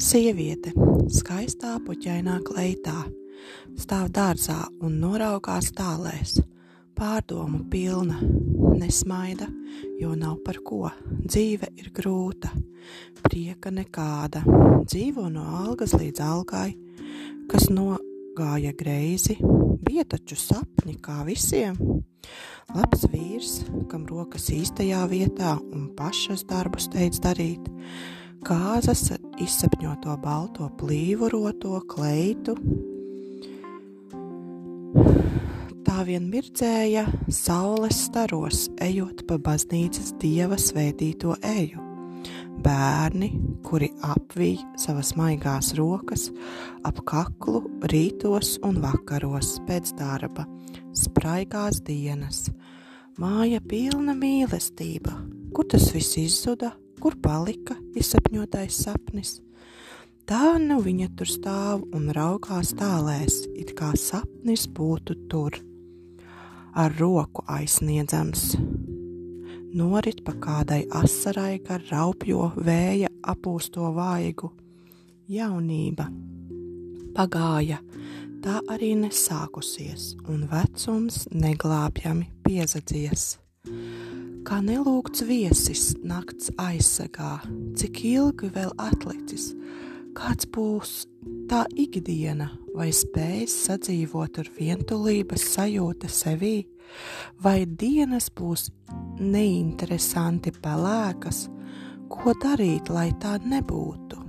Sieviete, skaistā puķainā kleitā, stāv dārzā un noraugās tālēs, pārdomu pilna, nesmaida, jo nav par ko, dzīve ir grūta, prieka nekāda, dzīvo no algas līdz algai, kas nogāja greizi, bija taču sapņi kā visiem. Labs vīrs, kam rokas īstajā vietā un pašas darbus teic darīt, kāzas ar izsapņoto balto plīvuroto kleitu. Tā vien mirdzēja saules staros, ejot pa baznīcas dieva svētīto eju. Bērni, kuri apvij savas maigās rokas ap kaklu rītos un vakaros pēc darba, spraigās dienas, māja pilna mīlestība, kur tas viss izzuda, kur palika izsapņotais sapnis. Tā nu viņa tur stāv un raugās tālēs, it kā sapnis būtu tur, ar roku aizsniedzams. Norit pa kādai asarai gar raupjo vēja apūsto vaigu. Jaunība pagāja, tā arī nesākusies, un vecums neglābjami piezadzies kā nelūgts viesis nakts aizsegā, cik ilgi vēl atlicis, kāds būs tā ikdiena, vai spējas sadzīvot ar vientulības sajūta sevī, vai dienas būs neinteresanti pelēkas, ko darīt, lai tā nebūtu.